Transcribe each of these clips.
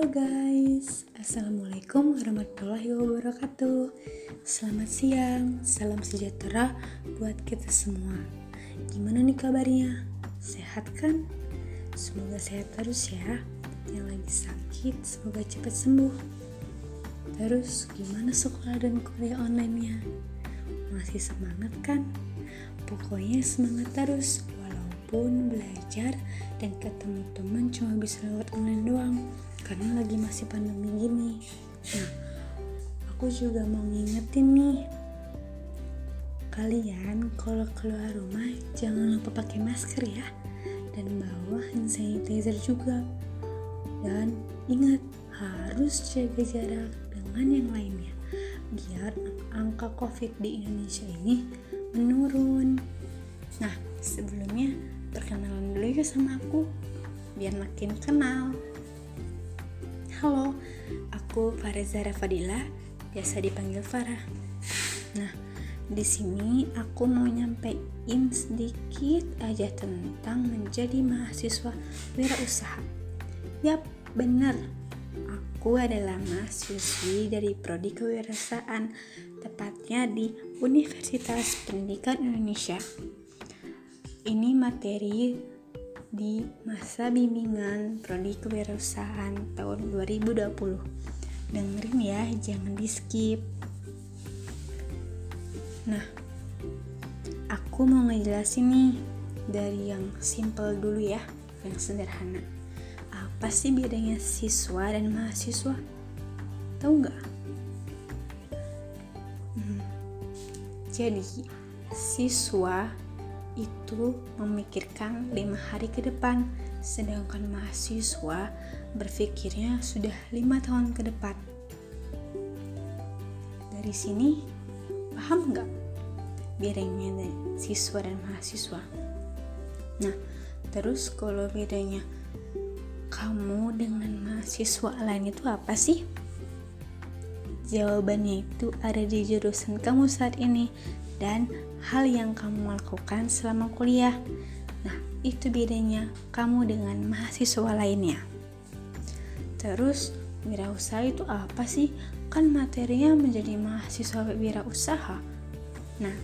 Halo guys, Assalamualaikum warahmatullahi wabarakatuh Selamat siang, salam sejahtera buat kita semua Gimana nih kabarnya? Sehat kan? Semoga sehat terus ya Yang lagi sakit, semoga cepat sembuh Terus gimana sekolah dan kuliah online-nya? Masih semangat kan? Pokoknya semangat terus Walaupun belajar dan ketemu teman cuma bisa lewat online doang karena lagi masih pandemi gini. Nah aku juga mau ngingetin nih. Kalian kalau keluar rumah jangan lupa pakai masker ya. Dan bawa hand sanitizer juga. Dan ingat harus jaga jarak dengan yang lainnya. Biar angka covid di Indonesia ini menurun. Nah sebelumnya perkenalan dulu ya sama aku biar makin kenal Halo, aku Farah Fadila, biasa dipanggil Farah. Nah, di sini aku mau nyampein sedikit aja tentang menjadi mahasiswa wirausaha. Yap, bener. Aku adalah mahasiswi dari Prodi Kewirausahaan, tepatnya di Universitas Pendidikan Indonesia. Ini materi di masa bimbingan prodi kewirausahaan tahun 2020. Dengerin ya, jangan di skip. Nah, aku mau ngejelasin nih dari yang simple dulu ya, yang sederhana. Apa sih bedanya siswa dan mahasiswa? Tahu nggak? Hmm. Jadi, siswa itu memikirkan lima hari ke depan, sedangkan mahasiswa berpikirnya sudah lima tahun ke depan. Dari sini, paham nggak bedanya siswa dan mahasiswa? Nah, terus kalau bedanya kamu dengan mahasiswa lain itu apa sih? Jawabannya itu ada di jurusan kamu saat ini dan hal yang kamu lakukan selama kuliah. Nah, itu bedanya kamu dengan mahasiswa lainnya. Terus, wirausaha itu apa sih? Kan materinya menjadi mahasiswa wirausaha. Nah,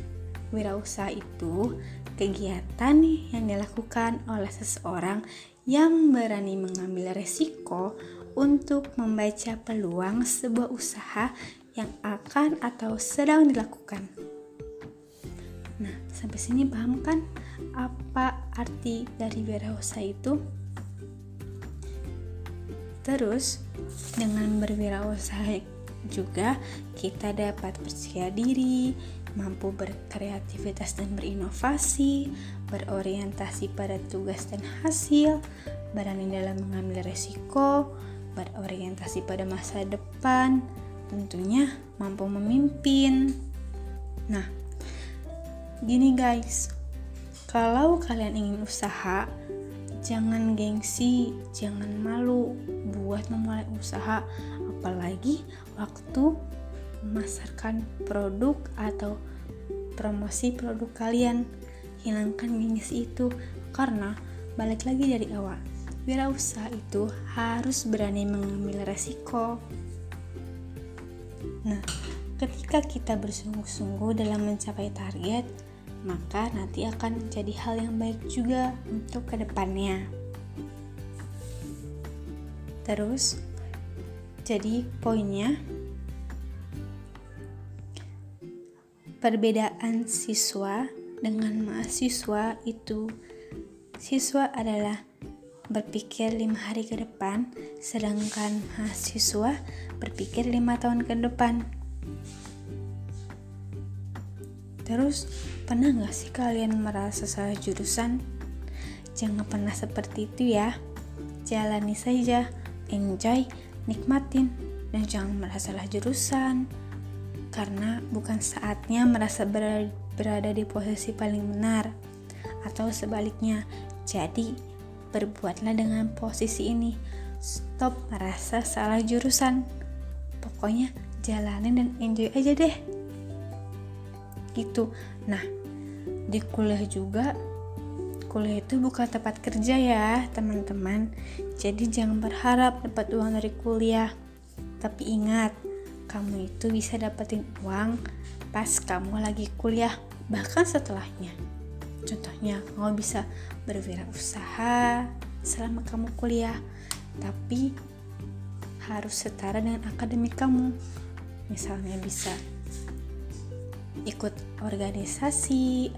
wirausaha itu kegiatan yang dilakukan oleh seseorang yang berani mengambil resiko untuk membaca peluang sebuah usaha yang akan atau sedang dilakukan. Nah, sampai sini paham kan apa arti dari wirausaha itu? Terus, dengan berwirausaha juga kita dapat percaya diri, mampu berkreativitas dan berinovasi, berorientasi pada tugas dan hasil, berani dalam mengambil resiko, berorientasi pada masa depan, tentunya mampu memimpin. Nah, Gini guys, kalau kalian ingin usaha, jangan gengsi, jangan malu buat memulai usaha, apalagi waktu memasarkan produk atau promosi produk kalian. Hilangkan gengsi itu karena balik lagi dari awal. Wirausaha itu harus berani mengambil resiko. Nah, ketika kita bersungguh-sungguh dalam mencapai target, maka nanti akan jadi hal yang baik juga untuk ke depannya. Terus, jadi poinnya, perbedaan siswa dengan mahasiswa itu, siswa adalah berpikir lima hari ke depan, sedangkan mahasiswa berpikir lima tahun ke depan. Terus, pernah gak sih kalian merasa salah jurusan? Jangan pernah seperti itu ya. Jalani saja, enjoy, nikmatin, dan jangan merasa salah jurusan. Karena bukan saatnya merasa berada di posisi paling benar. Atau sebaliknya, jadi berbuatlah dengan posisi ini. Stop merasa salah jurusan. Pokoknya jalanin dan enjoy aja deh gitu nah di kuliah juga kuliah itu bukan tempat kerja ya, teman-teman. Jadi jangan berharap dapat uang dari kuliah. Tapi ingat, kamu itu bisa dapetin uang pas kamu lagi kuliah, bahkan setelahnya. Contohnya, kamu bisa berwirausaha selama kamu kuliah, tapi harus setara dengan akademik kamu. Misalnya bisa ikut organisasi,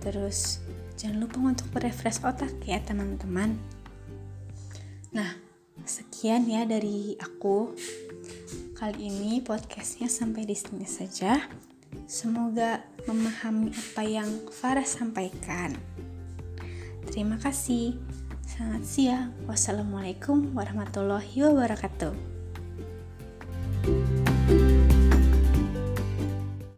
terus jangan lupa untuk refresh otak ya teman-teman. Nah, sekian ya dari aku. Kali ini podcastnya sampai di sini saja. Semoga memahami apa yang Farah sampaikan. Terima kasih. Selamat siang. Wassalamualaikum warahmatullahi wabarakatuh.